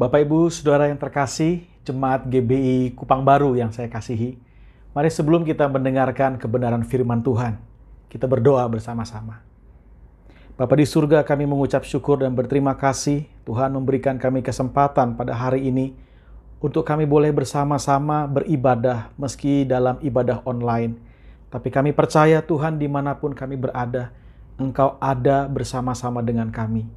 Bapak Ibu, Saudara yang terkasih, Jemaat GBI Kupang Baru yang saya kasihi, mari sebelum kita mendengarkan kebenaran firman Tuhan, kita berdoa bersama-sama. Bapak di surga kami mengucap syukur dan berterima kasih Tuhan memberikan kami kesempatan pada hari ini untuk kami boleh bersama-sama beribadah meski dalam ibadah online. Tapi kami percaya Tuhan di mana pun kami berada, Engkau ada bersama-sama dengan kami.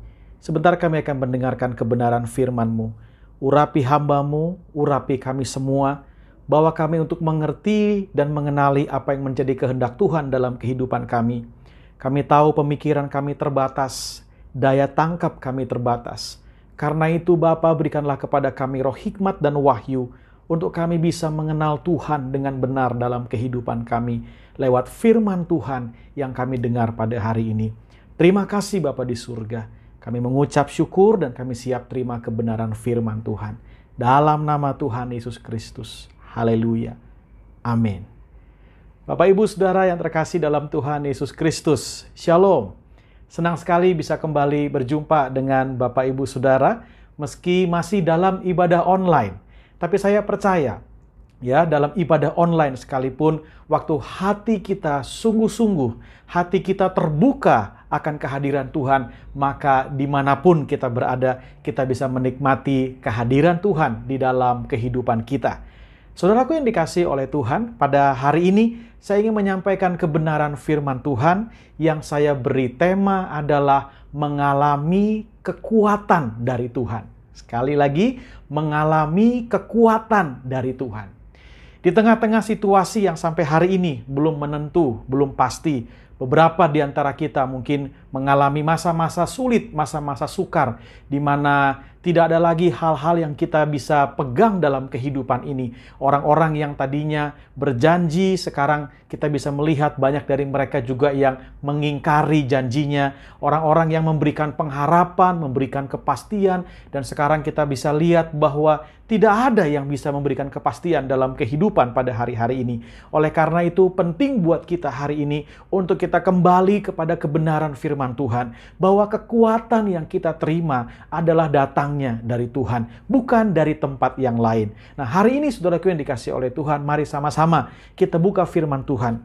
Sebentar kami akan mendengarkan kebenaran firman-Mu. Urapi hambamu, urapi kami semua, bahwa kami untuk mengerti dan mengenali apa yang menjadi kehendak Tuhan dalam kehidupan kami. Kami tahu pemikiran kami terbatas, daya tangkap kami terbatas. Karena itu Bapa berikanlah kepada kami roh hikmat dan wahyu untuk kami bisa mengenal Tuhan dengan benar dalam kehidupan kami lewat firman Tuhan yang kami dengar pada hari ini. Terima kasih Bapa di surga. Kami mengucap syukur dan kami siap terima kebenaran firman Tuhan. Dalam nama Tuhan Yesus Kristus. Haleluya. Amin. Bapak Ibu Saudara yang terkasih dalam Tuhan Yesus Kristus. Shalom. Senang sekali bisa kembali berjumpa dengan Bapak Ibu Saudara meski masih dalam ibadah online. Tapi saya percaya ya dalam ibadah online sekalipun waktu hati kita sungguh-sungguh, hati kita terbuka akan kehadiran Tuhan, maka di mana pun kita berada, kita bisa menikmati kehadiran Tuhan di dalam kehidupan kita. Saudaraku yang dikasih oleh Tuhan, pada hari ini saya ingin menyampaikan kebenaran firman Tuhan yang saya beri tema adalah mengalami kekuatan dari Tuhan. Sekali lagi, mengalami kekuatan dari Tuhan. Di tengah-tengah situasi yang sampai hari ini belum menentu, belum pasti, Beberapa di antara kita mungkin mengalami masa-masa sulit, masa-masa sukar, di mana tidak ada lagi hal-hal yang kita bisa pegang dalam kehidupan ini. Orang-orang yang tadinya berjanji, sekarang kita bisa melihat banyak dari mereka juga yang mengingkari janjinya. Orang-orang yang memberikan pengharapan, memberikan kepastian, dan sekarang kita bisa lihat bahwa tidak ada yang bisa memberikan kepastian dalam kehidupan pada hari-hari ini. Oleh karena itu, penting buat kita hari ini untuk kita kembali kepada kebenaran firman Tuhan, bahwa kekuatan yang kita terima adalah datang datangnya dari Tuhan, bukan dari tempat yang lain. Nah, hari ini saudaraku yang dikasih oleh Tuhan, mari sama-sama kita buka firman Tuhan.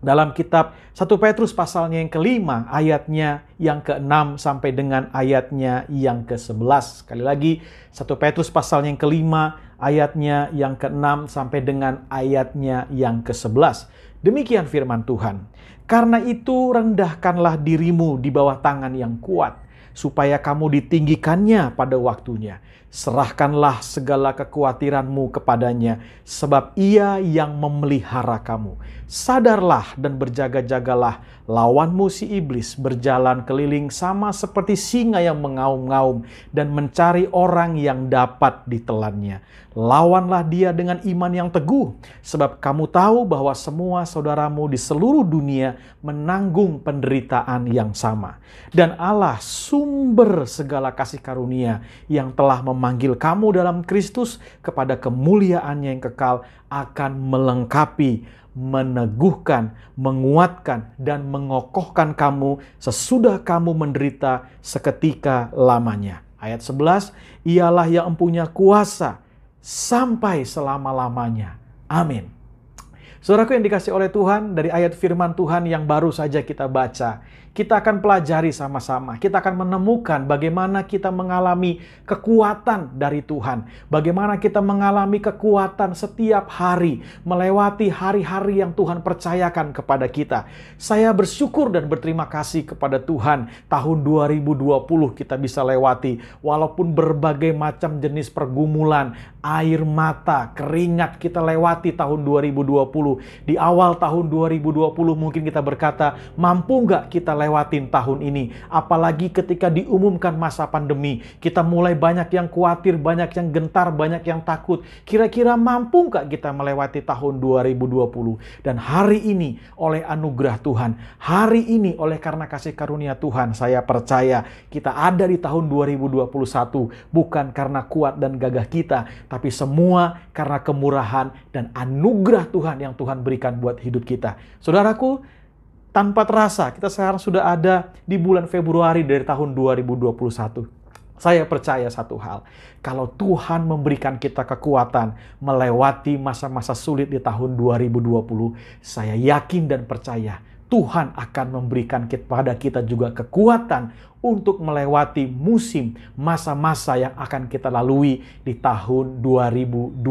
Dalam kitab 1 Petrus pasalnya yang kelima, ayatnya yang ke-6 sampai dengan ayatnya yang ke-11. Sekali lagi, 1 Petrus pasalnya yang kelima, ayatnya yang ke-6 sampai dengan ayatnya yang ke-11. Demikian firman Tuhan. Karena itu rendahkanlah dirimu di bawah tangan yang kuat supaya kamu ditinggikannya pada waktunya. Serahkanlah segala kekhawatiranmu kepadanya, sebab ia yang memelihara kamu. Sadarlah dan berjaga-jagalah, lawanmu si iblis berjalan keliling sama seperti singa yang mengaum-ngaum dan mencari orang yang dapat ditelannya. Lawanlah dia dengan iman yang teguh, sebab kamu tahu bahwa semua saudaramu di seluruh dunia menanggung penderitaan yang sama. Dan Allah sumber segala kasih karunia yang telah memanggil kamu dalam Kristus kepada kemuliaannya yang kekal akan melengkapi, meneguhkan, menguatkan, dan mengokohkan kamu sesudah kamu menderita seketika lamanya. Ayat 11, ialah yang empunya kuasa sampai selama-lamanya. Amin. Saudaraku yang dikasih oleh Tuhan, dari ayat firman Tuhan yang baru saja kita baca, kita akan pelajari sama-sama. Kita akan menemukan bagaimana kita mengalami kekuatan dari Tuhan. Bagaimana kita mengalami kekuatan setiap hari, melewati hari-hari yang Tuhan percayakan kepada kita. Saya bersyukur dan berterima kasih kepada Tuhan. Tahun 2020 kita bisa lewati, walaupun berbagai macam jenis pergumulan, air mata, keringat kita lewati tahun 2020. Di awal tahun 2020 mungkin kita berkata, mampu nggak kita lewati lewatin tahun ini. Apalagi ketika diumumkan masa pandemi, kita mulai banyak yang khawatir, banyak yang gentar, banyak yang takut. Kira-kira mampu nggak kita melewati tahun 2020? Dan hari ini oleh anugerah Tuhan, hari ini oleh karena kasih karunia Tuhan, saya percaya kita ada di tahun 2021 bukan karena kuat dan gagah kita, tapi semua karena kemurahan dan anugerah Tuhan yang Tuhan berikan buat hidup kita. Saudaraku, tanpa terasa kita sekarang sudah ada di bulan Februari dari tahun 2021. Saya percaya satu hal, kalau Tuhan memberikan kita kekuatan melewati masa-masa sulit di tahun 2020, saya yakin dan percaya Tuhan akan memberikan kepada kita juga kekuatan untuk melewati musim masa-masa yang akan kita lalui di tahun 2021.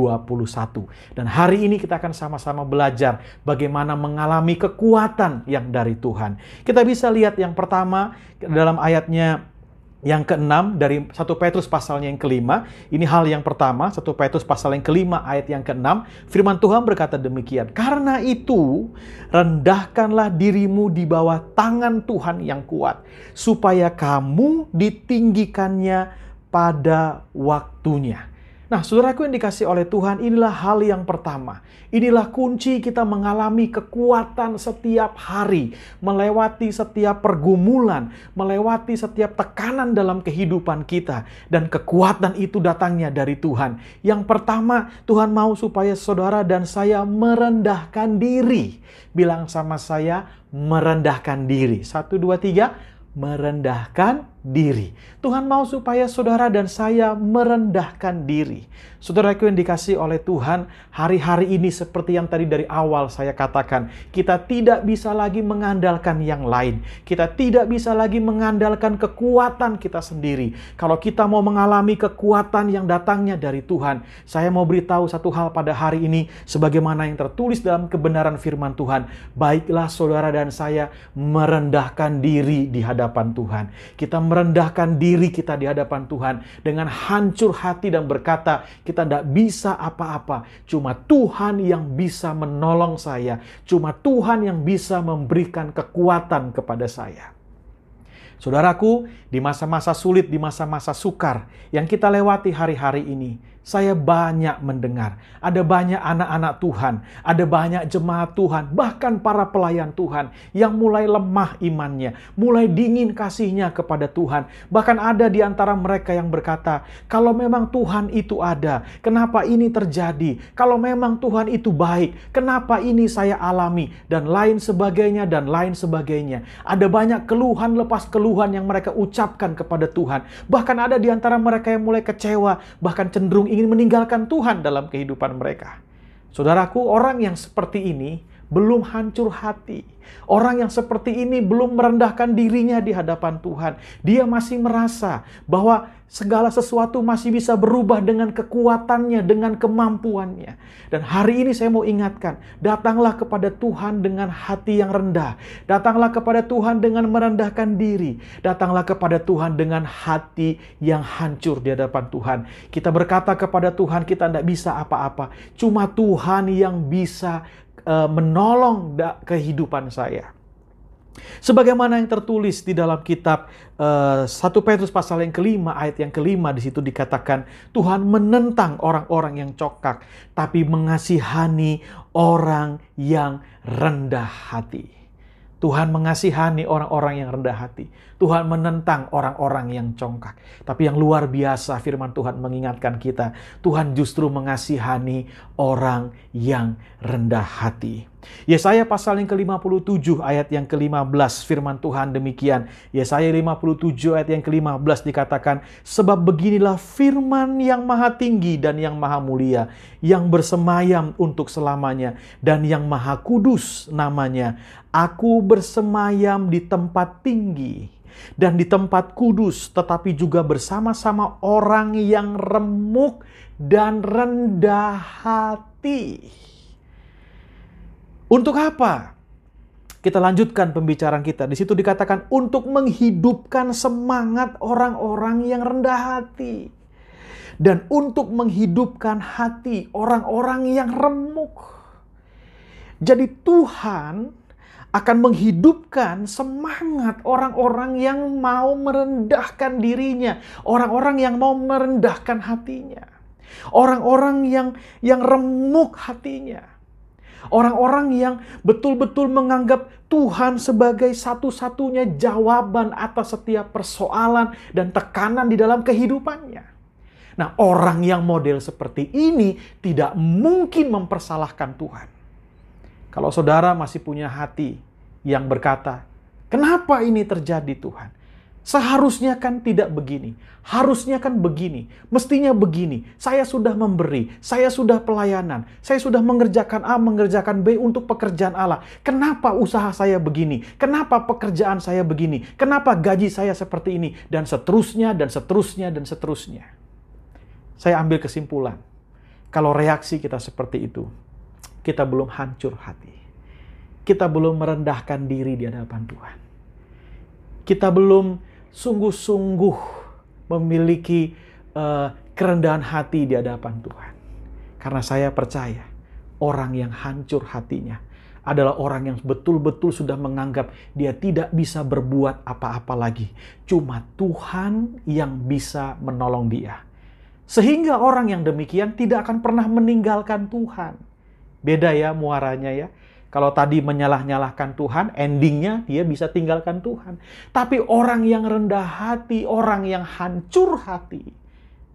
Dan hari ini kita akan sama-sama belajar bagaimana mengalami kekuatan yang dari Tuhan. Kita bisa lihat yang pertama dalam ayatnya yang keenam dari satu Petrus pasalnya yang kelima, ini hal yang pertama, satu Petrus pasal yang kelima ayat yang keenam, firman Tuhan berkata demikian, karena itu rendahkanlah dirimu di bawah tangan Tuhan yang kuat, supaya kamu ditinggikannya pada waktunya. Nah, saudaraku yang dikasih oleh Tuhan, inilah hal yang pertama. Inilah kunci kita mengalami kekuatan setiap hari, melewati setiap pergumulan, melewati setiap tekanan dalam kehidupan kita. Dan kekuatan itu datangnya dari Tuhan. Yang pertama, Tuhan mau supaya saudara dan saya merendahkan diri. Bilang sama saya, merendahkan diri. Satu, dua, tiga, merendahkan diri. Tuhan mau supaya saudara dan saya merendahkan diri. Saudaraku yang dikasih oleh Tuhan, hari-hari ini seperti yang tadi dari awal saya katakan, kita tidak bisa lagi mengandalkan yang lain. Kita tidak bisa lagi mengandalkan kekuatan kita sendiri. Kalau kita mau mengalami kekuatan yang datangnya dari Tuhan, saya mau beritahu satu hal pada hari ini, sebagaimana yang tertulis dalam kebenaran firman Tuhan, baiklah saudara dan saya merendahkan diri di hadapan Tuhan. Kita merendahkan diri kita di hadapan Tuhan dengan hancur hati dan berkata, kita tidak bisa apa-apa. Cuma Tuhan yang bisa menolong saya. Cuma Tuhan yang bisa memberikan kekuatan kepada saya. Saudaraku, di masa-masa sulit, di masa-masa sukar yang kita lewati hari-hari ini, saya banyak mendengar. Ada banyak anak-anak Tuhan, ada banyak jemaat Tuhan, bahkan para pelayan Tuhan yang mulai lemah imannya, mulai dingin kasihnya kepada Tuhan. Bahkan ada di antara mereka yang berkata, kalau memang Tuhan itu ada, kenapa ini terjadi? Kalau memang Tuhan itu baik, kenapa ini saya alami? Dan lain sebagainya, dan lain sebagainya. Ada banyak keluhan lepas keluhan yang mereka ucapkan kepada Tuhan. Bahkan ada di antara mereka yang mulai kecewa, bahkan cenderung ingin meninggalkan Tuhan dalam kehidupan mereka. Saudaraku, orang yang seperti ini belum hancur hati. Orang yang seperti ini belum merendahkan dirinya di hadapan Tuhan. Dia masih merasa bahwa segala sesuatu masih bisa berubah dengan kekuatannya, dengan kemampuannya. Dan hari ini saya mau ingatkan, datanglah kepada Tuhan dengan hati yang rendah. Datanglah kepada Tuhan dengan merendahkan diri. Datanglah kepada Tuhan dengan hati yang hancur di hadapan Tuhan. Kita berkata kepada Tuhan, kita tidak bisa apa-apa. Cuma Tuhan yang bisa uh, menolong kehidupan saya. Sebagaimana yang tertulis di dalam kitab uh, eh, 1 Petrus pasal yang kelima, ayat yang kelima di situ dikatakan Tuhan menentang orang-orang yang cokak, tapi mengasihani orang yang rendah hati. Tuhan mengasihani orang-orang yang rendah hati. Tuhan menentang orang-orang yang congkak. Tapi yang luar biasa firman Tuhan mengingatkan kita, Tuhan justru mengasihani orang yang rendah hati. Yesaya pasal yang ke-57 ayat yang ke-15 firman Tuhan demikian. Yesaya 57 ayat yang ke-15 dikatakan, Sebab beginilah firman yang maha tinggi dan yang maha mulia, yang bersemayam untuk selamanya, dan yang maha kudus namanya. Aku bersemayam di tempat tinggi dan di tempat kudus, tetapi juga bersama-sama orang yang remuk dan rendah hati. Untuk apa? Kita lanjutkan pembicaraan kita. Di situ dikatakan untuk menghidupkan semangat orang-orang yang rendah hati. Dan untuk menghidupkan hati orang-orang yang remuk. Jadi Tuhan akan menghidupkan semangat orang-orang yang mau merendahkan dirinya, orang-orang yang mau merendahkan hatinya, orang-orang yang yang remuk hatinya, orang-orang yang betul-betul menganggap Tuhan sebagai satu-satunya jawaban atas setiap persoalan dan tekanan di dalam kehidupannya. Nah, orang yang model seperti ini tidak mungkin mempersalahkan Tuhan. Kalau saudara masih punya hati yang berkata, "Kenapa ini terjadi, Tuhan?" Seharusnya kan tidak begini. Harusnya kan begini. Mestinya begini. Saya sudah memberi. Saya sudah pelayanan. Saya sudah mengerjakan A, mengerjakan B untuk pekerjaan Allah. Kenapa usaha saya begini? Kenapa pekerjaan saya begini? Kenapa gaji saya seperti ini? Dan seterusnya, dan seterusnya, dan seterusnya. Saya ambil kesimpulan. Kalau reaksi kita seperti itu, kita belum hancur hati. Kita belum merendahkan diri di hadapan Tuhan. Kita belum sungguh-sungguh memiliki uh, kerendahan hati di hadapan Tuhan. Karena saya percaya orang yang hancur hatinya adalah orang yang betul-betul sudah menganggap dia tidak bisa berbuat apa-apa lagi. Cuma Tuhan yang bisa menolong dia. Sehingga orang yang demikian tidak akan pernah meninggalkan Tuhan. Beda ya muaranya ya. Kalau tadi menyalah-nyalahkan Tuhan, endingnya dia bisa tinggalkan Tuhan. Tapi orang yang rendah hati, orang yang hancur hati,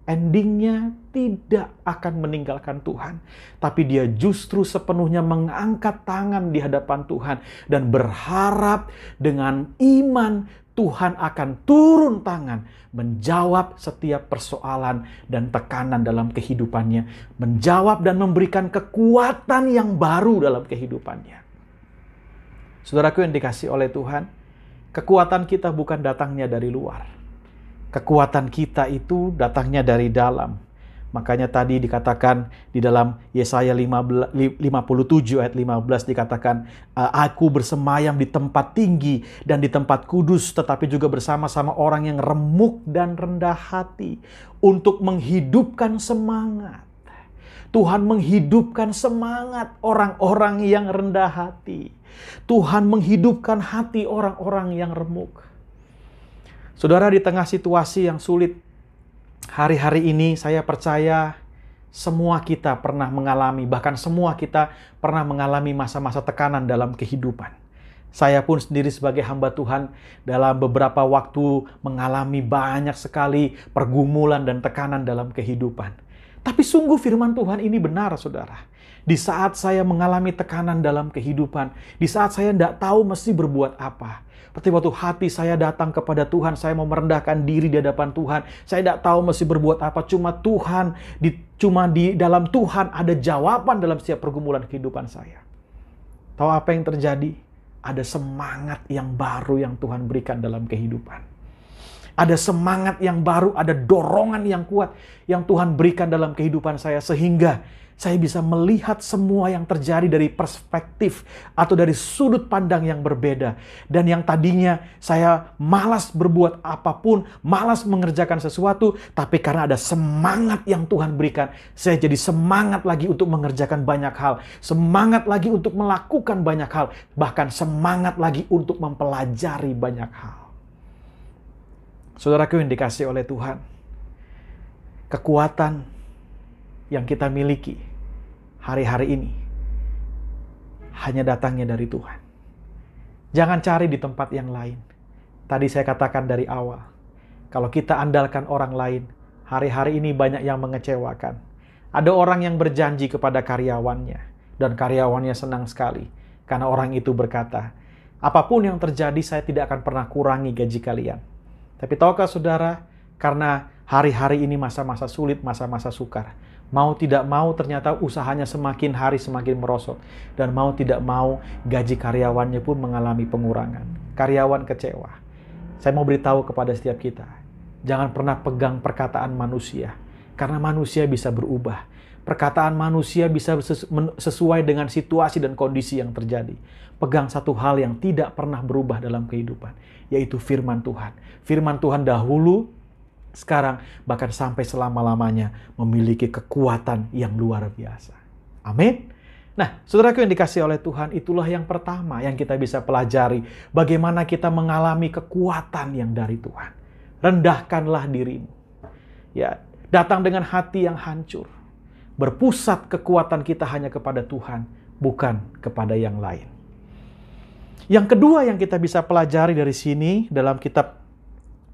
endingnya tidak akan meninggalkan Tuhan. Tapi dia justru sepenuhnya mengangkat tangan di hadapan Tuhan dan berharap dengan iman Tuhan akan turun tangan menjawab setiap persoalan dan tekanan dalam kehidupannya, menjawab dan memberikan kekuatan yang baru dalam kehidupannya. Saudaraku yang dikasih oleh Tuhan, kekuatan kita bukan datangnya dari luar. Kekuatan kita itu datangnya dari dalam Makanya tadi dikatakan di dalam Yesaya 57 ayat 15 dikatakan aku bersemayam di tempat tinggi dan di tempat kudus tetapi juga bersama-sama orang yang remuk dan rendah hati untuk menghidupkan semangat. Tuhan menghidupkan semangat orang-orang yang rendah hati. Tuhan menghidupkan hati orang-orang yang remuk. Saudara di tengah situasi yang sulit hari-hari ini saya percaya semua kita pernah mengalami, bahkan semua kita pernah mengalami masa-masa tekanan dalam kehidupan. Saya pun sendiri sebagai hamba Tuhan dalam beberapa waktu mengalami banyak sekali pergumulan dan tekanan dalam kehidupan. Tapi sungguh firman Tuhan ini benar, saudara. Di saat saya mengalami tekanan dalam kehidupan, di saat saya tidak tahu mesti berbuat apa, seperti waktu hati saya datang kepada Tuhan, saya mau merendahkan diri di hadapan Tuhan. Saya tidak tahu mesti berbuat apa, cuma Tuhan, di, cuma di dalam Tuhan ada jawaban dalam setiap pergumulan kehidupan saya. Tahu apa yang terjadi? Ada semangat yang baru yang Tuhan berikan dalam kehidupan. Ada semangat yang baru, ada dorongan yang kuat yang Tuhan berikan dalam kehidupan saya sehingga saya bisa melihat semua yang terjadi dari perspektif atau dari sudut pandang yang berbeda. Dan yang tadinya saya malas berbuat apa pun, malas mengerjakan sesuatu, tapi karena ada semangat yang Tuhan berikan, saya jadi semangat lagi untuk mengerjakan banyak hal, semangat lagi untuk melakukan banyak hal, bahkan semangat lagi untuk mempelajari banyak hal. Saudaraku yang dikasih oleh Tuhan, kekuatan yang kita miliki hari-hari ini hanya datangnya dari Tuhan. Jangan cari di tempat yang lain. Tadi saya katakan dari awal, kalau kita andalkan orang lain, hari-hari ini banyak yang mengecewakan. Ada orang yang berjanji kepada karyawannya, dan karyawannya senang sekali karena orang itu berkata, "Apa pun yang terjadi, saya tidak akan pernah kurangi gaji kalian." Tapi tahukah saudara, karena hari-hari ini masa-masa sulit, masa-masa sukar, Mau tidak mau ternyata usahanya semakin hari semakin merosot. Dan mau tidak mau gaji karyawannya pun mengalami pengurangan. Karyawan kecewa. Saya mau beritahu kepada setiap kita. Jangan pernah pegang perkataan manusia. Karena manusia bisa berubah. Perkataan manusia bisa sesuai dengan situasi dan kondisi yang terjadi. Pegang satu hal yang tidak pernah berubah dalam kehidupan, yaitu firman Tuhan. Firman Tuhan dahulu sekarang bahkan sampai selama-lamanya memiliki kekuatan yang luar biasa. Amin. Nah, saudaraku yang dikasih oleh Tuhan, itulah yang pertama yang kita bisa pelajari. Bagaimana kita mengalami kekuatan yang dari Tuhan. Rendahkanlah dirimu. Ya, datang dengan hati yang hancur. Berpusat kekuatan kita hanya kepada Tuhan, bukan kepada yang lain. Yang kedua yang kita bisa pelajari dari sini dalam kitab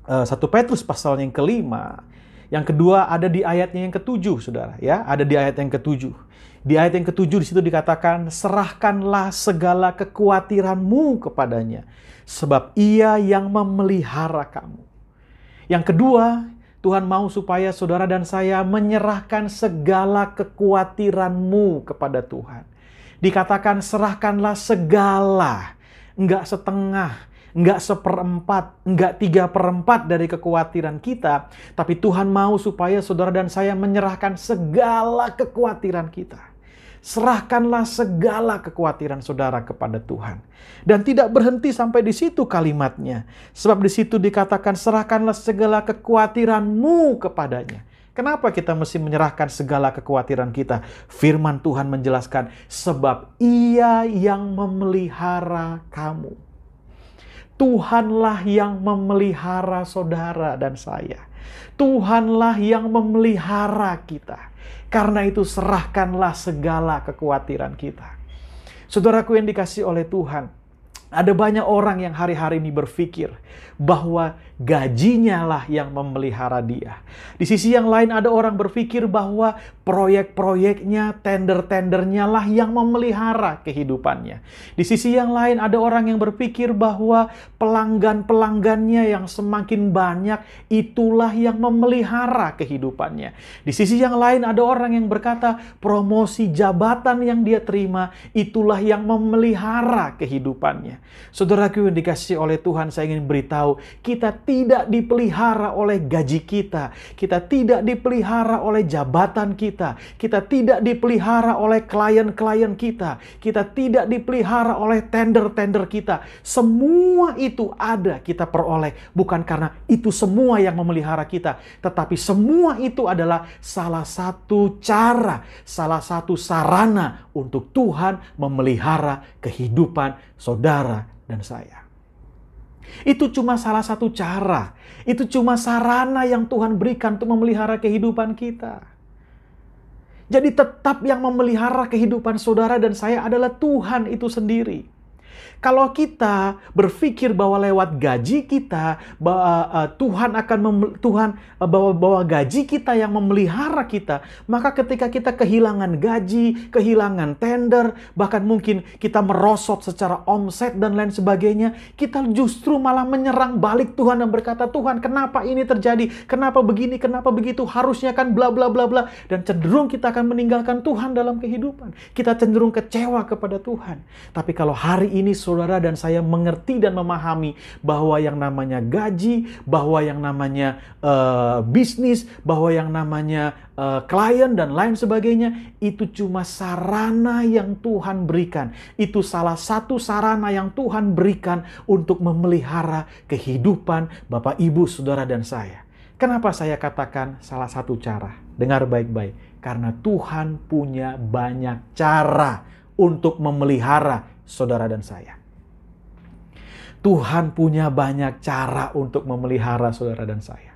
1 eh, Petrus pasal yang kelima, Yang kedua ada di ayatnya yang ketujuh, saudara. Ya, ada di ayat yang ketujuh. Di ayat yang ketujuh di situ dikatakan, serahkanlah segala kekhawatiranmu kepadanya, sebab ia yang memelihara kamu. Yang kedua, Tuhan mau supaya saudara dan saya menyerahkan segala kekhawatiranmu kepada Tuhan. Dikatakan serahkanlah segala, enggak setengah, enggak seperempat, enggak tiga perempat dari kekhawatiran kita. Tapi Tuhan mau supaya saudara dan saya menyerahkan segala kekhawatiran kita. Serahkanlah segala kekhawatiran saudara kepada Tuhan. Dan tidak berhenti sampai di situ kalimatnya. Sebab di situ dikatakan serahkanlah segala kekhawatiranmu kepadanya. Kenapa kita mesti menyerahkan segala kekhawatiran kita? Firman Tuhan menjelaskan, sebab ia yang memelihara kamu. Tuhanlah yang memelihara saudara dan saya. Tuhanlah yang memelihara kita. Karena itu serahkanlah segala kekhawatiran kita. Saudaraku yang dikasih oleh Tuhan, ada banyak orang yang hari-hari ini berpikir bahwa gajinya lah yang memelihara dia. Di sisi yang lain ada orang berpikir bahwa proyek-proyeknya, tender-tendernya lah yang memelihara kehidupannya. Di sisi yang lain ada orang yang berpikir bahwa pelanggan-pelanggannya yang semakin banyak itulah yang memelihara kehidupannya. Di sisi yang lain ada orang yang berkata promosi jabatan yang dia terima itulah yang memelihara kehidupannya. Saudaraku yang dikasih oleh Tuhan saya ingin beritahu kita tidak dipelihara oleh gaji kita, kita tidak dipelihara oleh jabatan kita, kita tidak dipelihara oleh klien-klien kita, kita tidak dipelihara oleh tender-tender kita. Semua itu ada kita peroleh bukan karena itu semua yang memelihara kita, tetapi semua itu adalah salah satu cara, salah satu sarana untuk Tuhan memelihara kehidupan saudara dan saya. Itu cuma salah satu cara. Itu cuma sarana yang Tuhan berikan untuk memelihara kehidupan kita. Jadi tetap yang memelihara kehidupan saudara dan saya adalah Tuhan itu sendiri. Kalau kita berpikir bahwa lewat gaji kita bahwa, uh, Tuhan akan mem, Tuhan uh, bahwa bahwa gaji kita yang memelihara kita, maka ketika kita kehilangan gaji, kehilangan tender, bahkan mungkin kita merosot secara omset dan lain sebagainya, kita justru malah menyerang balik Tuhan dan berkata, "Tuhan, kenapa ini terjadi? Kenapa begini? Kenapa begitu? Harusnya kan bla bla bla bla." Dan cenderung kita akan meninggalkan Tuhan dalam kehidupan. Kita cenderung kecewa kepada Tuhan. Tapi kalau hari ini saudara dan saya mengerti dan memahami bahwa yang namanya gaji, bahwa yang namanya uh, bisnis, bahwa yang namanya uh, klien dan lain sebagainya itu cuma sarana yang Tuhan berikan. Itu salah satu sarana yang Tuhan berikan untuk memelihara kehidupan Bapak, Ibu, Saudara dan saya. Kenapa saya katakan salah satu cara? Dengar baik-baik. Karena Tuhan punya banyak cara untuk memelihara saudara dan saya. Tuhan punya banyak cara untuk memelihara saudara dan saya.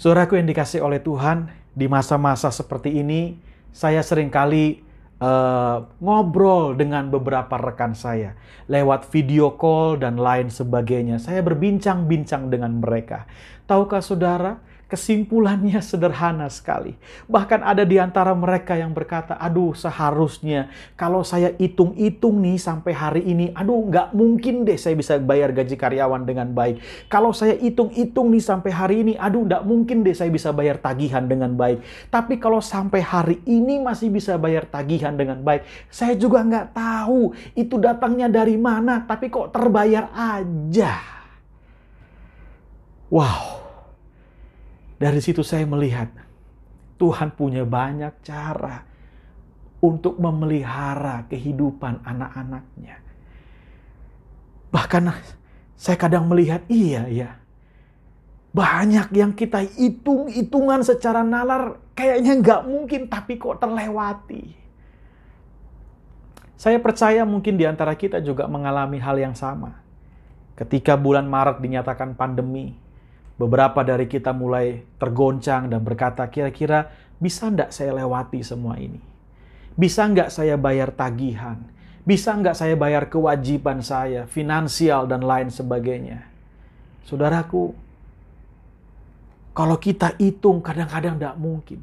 Saudaraku yang dikasih oleh Tuhan, di masa-masa seperti ini, saya sering kali uh, ngobrol dengan beberapa rekan saya lewat video call dan lain sebagainya. Saya berbincang-bincang dengan mereka. Tahukah saudara, Kesimpulannya sederhana sekali. Bahkan ada di antara mereka yang berkata, aduh seharusnya kalau saya hitung-hitung nih sampai hari ini, aduh nggak mungkin deh saya bisa bayar gaji karyawan dengan baik. Kalau saya hitung-hitung nih sampai hari ini, aduh nggak mungkin deh saya bisa bayar tagihan dengan baik. Tapi kalau sampai hari ini masih bisa bayar tagihan dengan baik, saya juga nggak tahu itu datangnya dari mana, tapi kok terbayar aja. Wow dari situ saya melihat Tuhan punya banyak cara untuk memelihara kehidupan anak-anaknya. Bahkan saya kadang melihat, iya ya, banyak yang kita hitung-hitungan secara nalar kayaknya nggak mungkin tapi kok terlewati. Saya percaya mungkin di antara kita juga mengalami hal yang sama. Ketika bulan Maret dinyatakan pandemi, Beberapa dari kita mulai tergoncang dan berkata, kira-kira bisa nggak saya lewati semua ini? Bisa nggak saya bayar tagihan? Bisa nggak saya bayar kewajiban saya, finansial dan lain sebagainya? Saudaraku, Kalau kita hitung kadang-kadang tidak mungkin.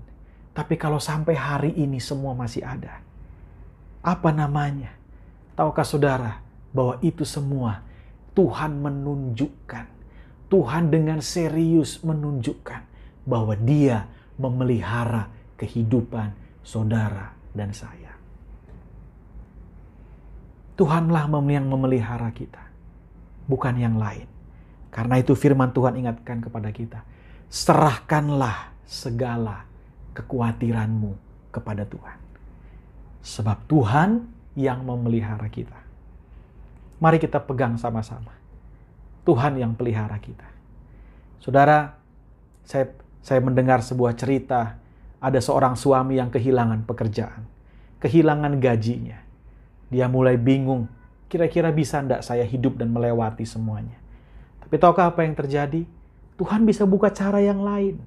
Tapi kalau sampai hari ini semua masih ada. Apa namanya? Tahukah saudara bahwa itu semua Tuhan menunjukkan. Tuhan dengan serius menunjukkan bahwa dia memelihara kehidupan saudara dan saya. Tuhanlah yang memelihara kita, bukan yang lain. Karena itu firman Tuhan ingatkan kepada kita, serahkanlah segala kekhawatiranmu kepada Tuhan. Sebab Tuhan yang memelihara kita. Mari kita pegang sama-sama. Tuhan yang pelihara kita. Saudara, saya saya mendengar sebuah cerita ada seorang suami yang kehilangan pekerjaan, kehilangan gajinya. Dia mulai bingung, kira-kira bisa enggak saya hidup dan melewati semuanya. Tapi tahukah apa yang terjadi? Tuhan bisa buka cara yang lain.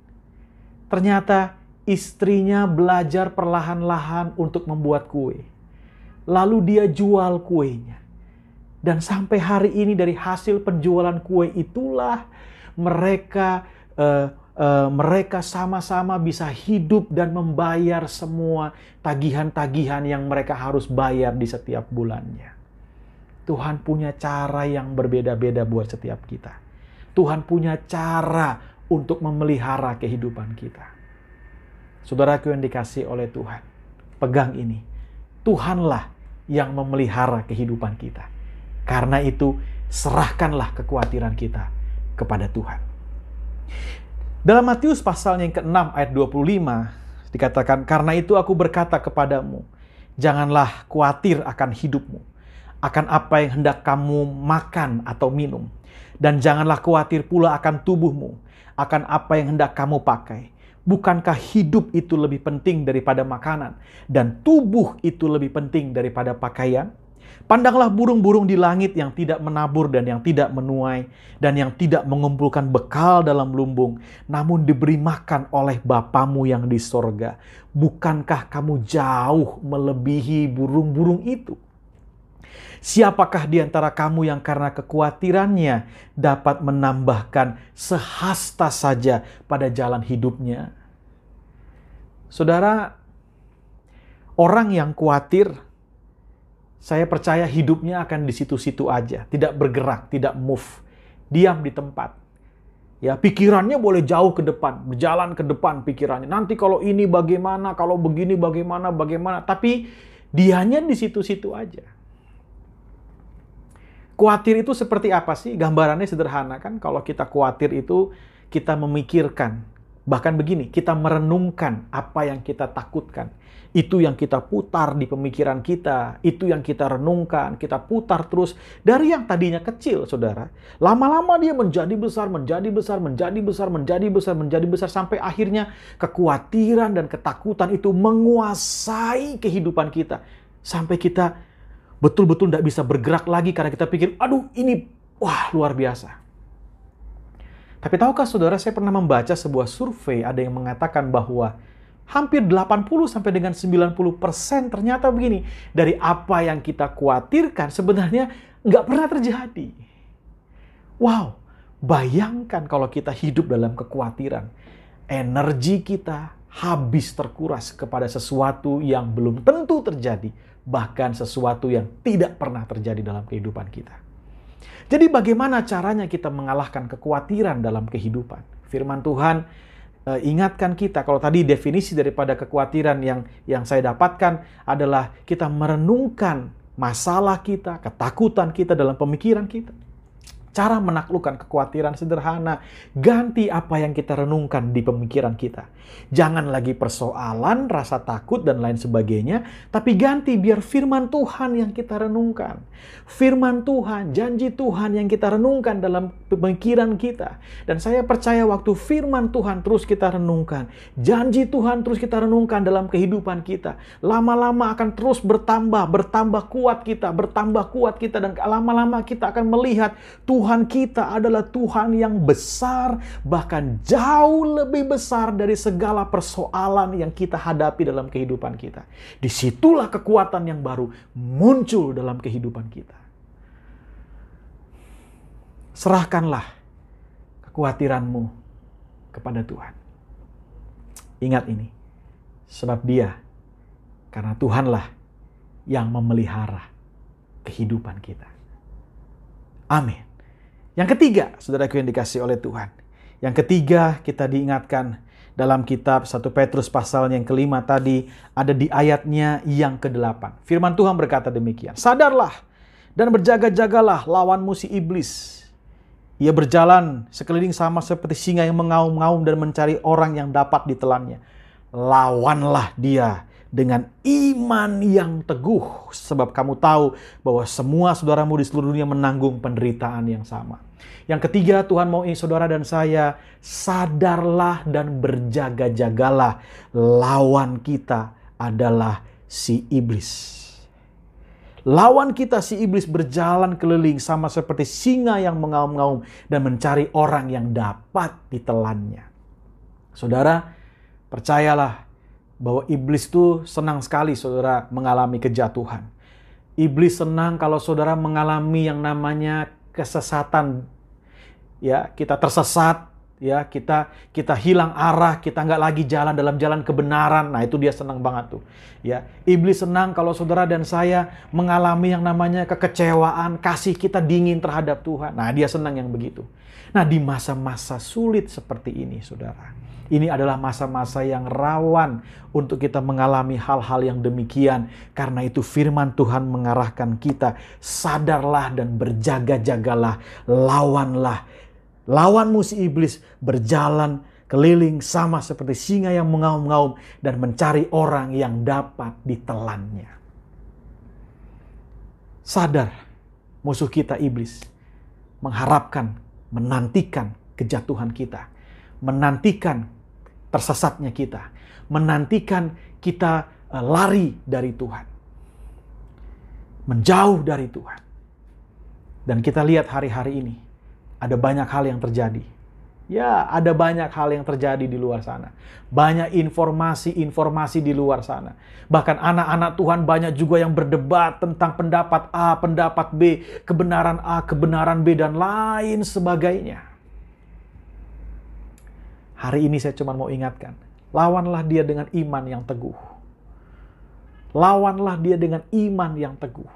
Ternyata istrinya belajar perlahan-lahan untuk membuat kue. Lalu dia jual kuenya. Dan sampai hari ini dari hasil penjualan kue itulah mereka uh, uh, mereka sama-sama bisa hidup dan membayar semua tagihan-tagihan yang mereka harus bayar di setiap bulannya. Tuhan punya cara yang berbeda-beda buat setiap kita. Tuhan punya cara untuk memelihara kehidupan kita. Saudaraku yang dikasih oleh Tuhan, pegang ini. Tuhanlah yang memelihara kehidupan kita. Karena itu, serahkanlah kekhawatiran kita kepada Tuhan. Dalam Matius pasal yang ke-6 ayat 25 dikatakan, "Karena itu aku berkata kepadamu, janganlah khawatir akan hidupmu, akan apa yang hendak kamu makan atau minum, dan janganlah khawatir pula akan tubuhmu, akan apa yang hendak kamu pakai. Bukankah hidup itu lebih penting daripada makanan, dan tubuh itu lebih penting daripada pakaian?" Pandanglah burung-burung di langit yang tidak menabur dan yang tidak menuai dan yang tidak mengumpulkan bekal dalam lumbung, namun diberi makan oleh Bapamu yang di sorga. Bukankah kamu jauh melebihi burung-burung itu? Siapakah di antara kamu yang karena kekhawatirannya dapat menambahkan sehasta saja pada jalan hidupnya? Saudara, orang yang khawatir saya percaya hidupnya akan di situ-situ aja, tidak bergerak, tidak move, diam di tempat. Ya, pikirannya boleh jauh ke depan, berjalan ke depan pikirannya. Nanti kalau ini bagaimana, kalau begini bagaimana, bagaimana. Tapi dianya di situ-situ aja. Kuatir itu seperti apa sih? Gambarannya sederhana kan. Kalau kita kuatir itu kita memikirkan. Bahkan begini, kita merenungkan apa yang kita takutkan. Itu yang kita putar di pemikiran kita, itu yang kita renungkan, kita putar terus dari yang tadinya kecil, saudara. Lama-lama dia menjadi besar, menjadi besar, menjadi besar, menjadi besar, menjadi besar, sampai akhirnya kekhawatiran dan ketakutan itu menguasai kehidupan kita. Sampai kita betul-betul tidak bisa bergerak lagi karena kita pikir, aduh ini wah luar biasa. Tapi tahukah saudara, saya pernah membaca sebuah survei ada yang mengatakan bahwa hampir 80 sampai dengan 90 persen ternyata begini. Dari apa yang kita khawatirkan sebenarnya nggak pernah terjadi. Wow, bayangkan kalau kita hidup dalam kekhawatiran. Energi kita habis terkuras kepada sesuatu yang belum tentu terjadi. Bahkan sesuatu yang tidak pernah terjadi dalam kehidupan kita. Jadi bagaimana caranya kita mengalahkan kekhawatiran dalam kehidupan? Firman Tuhan uh, ingatkan kita kalau tadi definisi daripada kekhawatiran yang yang saya dapatkan adalah kita merenungkan masalah kita, ketakutan kita dalam pemikiran kita. Cara menaklukkan kekhawatiran sederhana, ganti apa yang kita renungkan di pemikiran kita. Jangan lagi persoalan, rasa takut, dan lain sebagainya, tapi ganti biar firman Tuhan yang kita renungkan. Firman Tuhan, janji Tuhan yang kita renungkan dalam pemikiran kita. Dan saya percaya waktu firman Tuhan terus kita renungkan, janji Tuhan terus kita renungkan dalam kehidupan kita, lama-lama akan terus bertambah, bertambah kuat kita, bertambah kuat kita, dan lama-lama kita akan melihat Tuhan Tuhan kita adalah Tuhan yang besar, bahkan jauh lebih besar dari segala persoalan yang kita hadapi dalam kehidupan kita. Di situlah kekuatan yang baru muncul dalam kehidupan kita. Serahkanlah kekhawatiranmu kepada Tuhan. Ingat ini, sebab dia, karena Tuhanlah yang memelihara kehidupan kita. Amin. Yang ketiga, saudaraku yang dikasih oleh Tuhan. Yang ketiga, kita diingatkan dalam kitab 1 Petrus pasal yang kelima tadi, ada di ayatnya yang ke-8. Firman Tuhan berkata demikian, Sadarlah dan berjaga-jagalah lawanmu si iblis. Ia berjalan sekeliling sama seperti singa yang mengaum-ngaum dan mencari orang yang dapat ditelannya. Lawanlah dia dengan iman yang teguh. Sebab kamu tahu bahwa semua saudaramu di seluruh dunia menanggung penderitaan yang sama. Yang ketiga, Tuhan mau ingin saudara dan saya sadarlah dan berjaga-jagalah. Lawan kita adalah si iblis. Lawan kita si iblis berjalan keliling sama seperti singa yang mengaum-ngaum dan mencari orang yang dapat ditelannya. Saudara, percayalah bahwa iblis itu senang sekali saudara mengalami kejatuhan. Iblis senang kalau saudara mengalami yang namanya kesesatan. Ya kita tersesat ya kita kita hilang arah kita nggak lagi jalan dalam jalan kebenaran. Nah itu dia senang banget tuh. Ya iblis senang kalau saudara dan saya mengalami yang namanya kekecewaan kasih kita dingin terhadap Tuhan. Nah dia senang yang begitu nah di masa-masa sulit seperti ini saudara ini adalah masa-masa yang rawan untuk kita mengalami hal-hal yang demikian. Karena itu firman Tuhan mengarahkan kita, sadarlah dan berjaga-jagalah, lawanlah Lawanmu si iblis berjalan keliling sama seperti singa yang mengaum-ngaum dan mencari orang yang dapat ditelannya. Sadar musuh kita iblis mengharapkan, menantikan kejatuhan kita, menantikan tersesatnya kita, menantikan kita eh, lari dari Tuhan, menjauh dari Tuhan. Dan kita lihat hari-hari ini, ada banyak hal yang terjadi. Ya, ada banyak hal yang terjadi di luar sana. Banyak informasi-informasi di luar sana. Bahkan anak-anak Tuhan banyak juga yang berdebat tentang pendapat A, pendapat B, kebenaran A, kebenaran B, dan lain sebagainya. Hari ini saya cuma mau ingatkan, lawanlah dia dengan iman yang teguh. Lawanlah dia dengan iman yang teguh.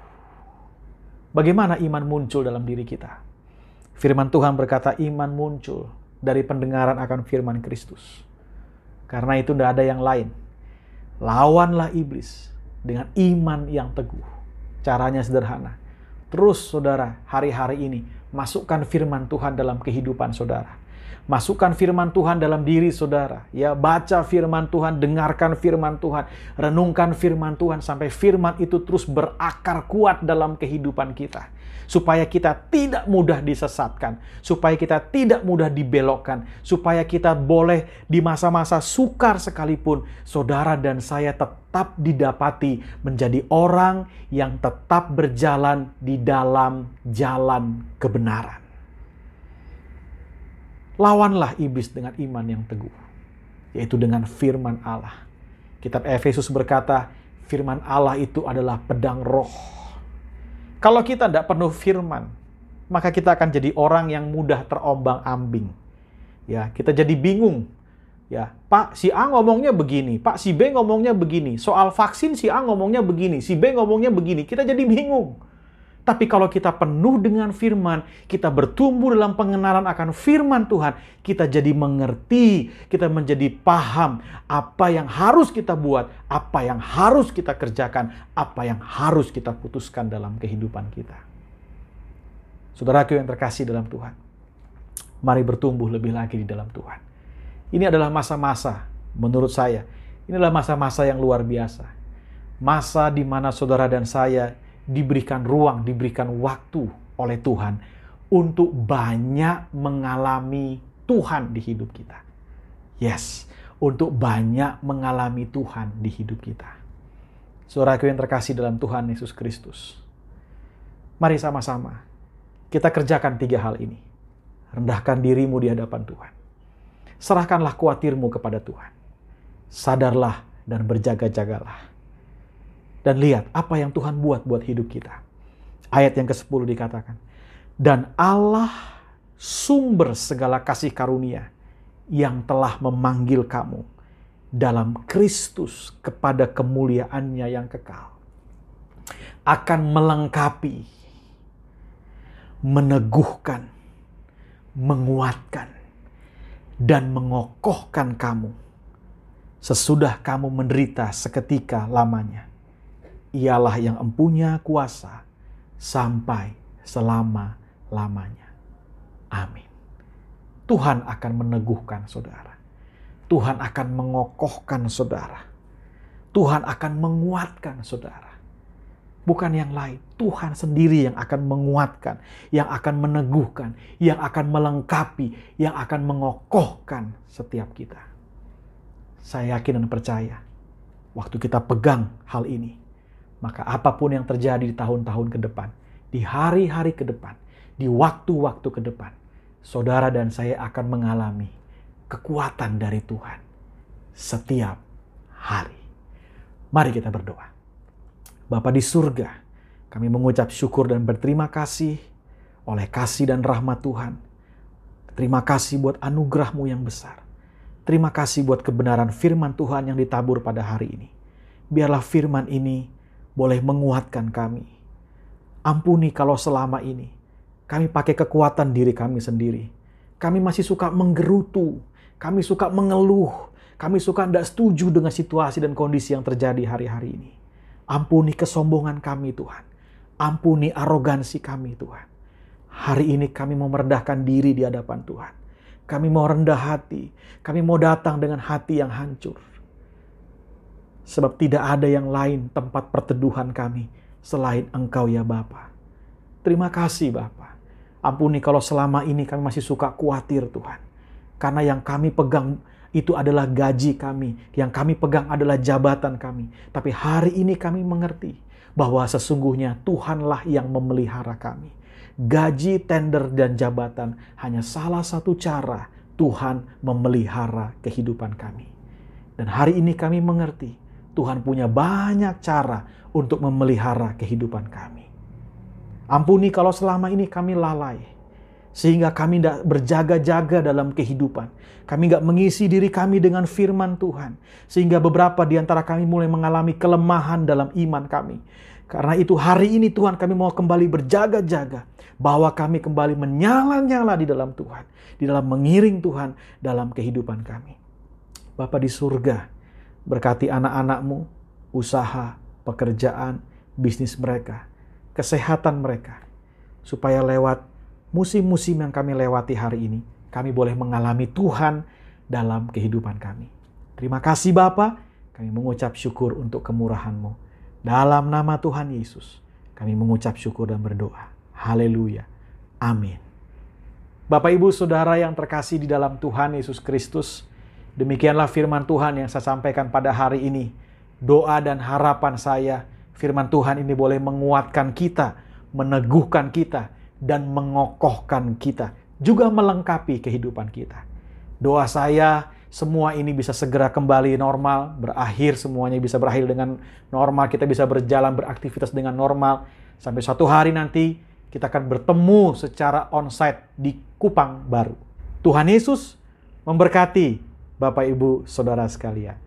Bagaimana iman muncul dalam diri kita? Firman Tuhan berkata iman muncul dari pendengaran akan firman Kristus. Karena itu tidak ada yang lain. Lawanlah iblis dengan iman yang teguh. Caranya sederhana. Terus saudara, hari-hari ini masukkan firman Tuhan dalam kehidupan saudara. Masukkan firman Tuhan dalam diri saudara. Ya, baca firman Tuhan, dengarkan firman Tuhan, renungkan firman Tuhan sampai firman itu terus berakar kuat dalam kehidupan kita supaya kita tidak mudah disesatkan, supaya kita tidak mudah dibelokkan, supaya kita boleh di masa-masa sukar sekalipun saudara dan saya tetap didapati menjadi orang yang tetap berjalan di dalam jalan kebenaran. Lawanlah iblis dengan iman yang teguh, yaitu dengan firman Allah. Kitab Efesus berkata, firman Allah itu adalah pedang roh kalau kita tidak penuh firman, maka kita akan jadi orang yang mudah terombang-ambing. Ya, kita jadi bingung. Ya, Pak, si A ngomongnya begini, Pak, si B ngomongnya begini. Soal vaksin si A ngomongnya begini, si B ngomongnya begini. Kita jadi bingung. Tapi kalau kita penuh dengan firman, kita bertumbuh dalam pengenalan akan firman Tuhan, kita jadi mengerti, kita menjadi paham apa yang harus kita buat, apa yang harus kita kerjakan, apa yang harus kita putuskan dalam kehidupan kita. Saudaraku yang terkasih dalam Tuhan, mari bertumbuh lebih lagi di dalam Tuhan. Ini adalah masa-masa, menurut saya, ini adalah masa-masa yang luar biasa. Masa di mana saudara dan saya diberikan ruang, diberikan waktu oleh Tuhan untuk banyak mengalami Tuhan di hidup kita. Yes, untuk banyak mengalami Tuhan di hidup kita. Saudaraku yang terkasih dalam Tuhan Yesus Kristus. Mari sama-sama kita kerjakan tiga hal ini. Rendahkan dirimu di hadapan Tuhan. Serahkanlah kuatirmu kepada Tuhan. Sadarlah dan berjaga-jagalah dan lihat apa yang Tuhan buat buat hidup kita. Ayat yang ke-10 dikatakan, dan Allah sumber segala kasih karunia yang telah memanggil kamu dalam Kristus kepada kemuliaannya yang kekal akan melengkapi, meneguhkan, menguatkan, dan mengokohkan kamu sesudah kamu menderita seketika lamanya. Ialah yang empunya kuasa sampai selama-lamanya. Amin. Tuhan akan meneguhkan saudara. Tuhan akan mengokohkan saudara. Tuhan akan menguatkan saudara. Bukan yang lain, Tuhan sendiri yang akan menguatkan, yang akan meneguhkan, yang akan melengkapi, yang akan mengokohkan setiap kita. Saya yakin dan percaya, waktu kita pegang hal ini, maka apa pun yang terjadi di tahun-tahun ke depan, di hari-hari ke depan, di waktu-waktu ke depan, saudara dan saya akan mengalami kekuatan dari Tuhan setiap hari. Mari kita berdoa. Bapa di surga, kami mengucap syukur dan berterima kasih oleh kasih dan rahmat Tuhan. Terima kasih buat anugerahmu yang besar. Terima kasih buat kebenaran firman Tuhan yang ditabur pada hari ini. Biarlah firman ini boleh menguatkan kami. Ampuni kalau selama ini kami pakai kekuatan diri kami sendiri. Kami masih suka menggerutu, kami suka mengeluh, kami suka tidak setuju dengan situasi dan kondisi yang terjadi hari-hari ini. Ampuni kesombongan kami Tuhan. Ampuni arogansi kami Tuhan. Hari ini kami mau merendahkan diri di hadapan Tuhan. Kami mau rendah hati. Kami mau datang dengan hati yang hancur. Sebab tidak ada yang lain tempat perteduhan kami selain Engkau ya Bapa. Terima kasih Bapa. Ampuni kalau selama ini kami masih suka khawatir Tuhan. Karena yang kami pegang itu adalah gaji kami. Yang kami pegang adalah jabatan kami. Tapi hari ini kami mengerti bahwa sesungguhnya Tuhanlah yang memelihara kami. Gaji, tender, dan jabatan hanya salah satu cara Tuhan memelihara kehidupan kami. Dan hari ini kami mengerti Tuhan punya banyak cara untuk memelihara kehidupan kami. Ampuni kalau selama ini kami lalai, sehingga kami tidak berjaga-jaga dalam kehidupan. Kami nggak mengisi diri kami dengan firman Tuhan, sehingga beberapa di antara kami mulai mengalami kelemahan dalam iman kami. Karena itu hari ini Tuhan kami mau kembali berjaga-jaga, bahwa kami kembali menyala-nyala di dalam Tuhan, di dalam mengiring Tuhan dalam kehidupan kami. Bapa di surga, berkati anak-anakmu, usaha, pekerjaan, bisnis mereka, kesehatan mereka, supaya lewat musim-musim yang kami lewati hari ini, kami boleh mengalami Tuhan dalam kehidupan kami. Terima kasih Bapa, kami mengucap syukur untuk kemurahan-Mu. Dalam nama Tuhan Yesus, kami mengucap syukur dan berdoa. Haleluya. Amin. Bapak Ibu Saudara yang terkasih di dalam Tuhan Yesus Kristus, demikianlah firman Tuhan yang saya sampaikan pada hari ini. Doa dan harapan saya firman Tuhan ini boleh menguatkan kita, meneguhkan kita, dan mengokohkan kita, juga melengkapi kehidupan kita. Doa saya semua ini bisa segera kembali normal, berakhir semuanya bisa berakhir dengan normal, kita bisa berjalan beraktivitas dengan normal sampai suatu hari nanti kita akan bertemu secara onsite di Kupang Baru. Tuhan Yesus memberkati Bapak Ibu Saudara sekalian.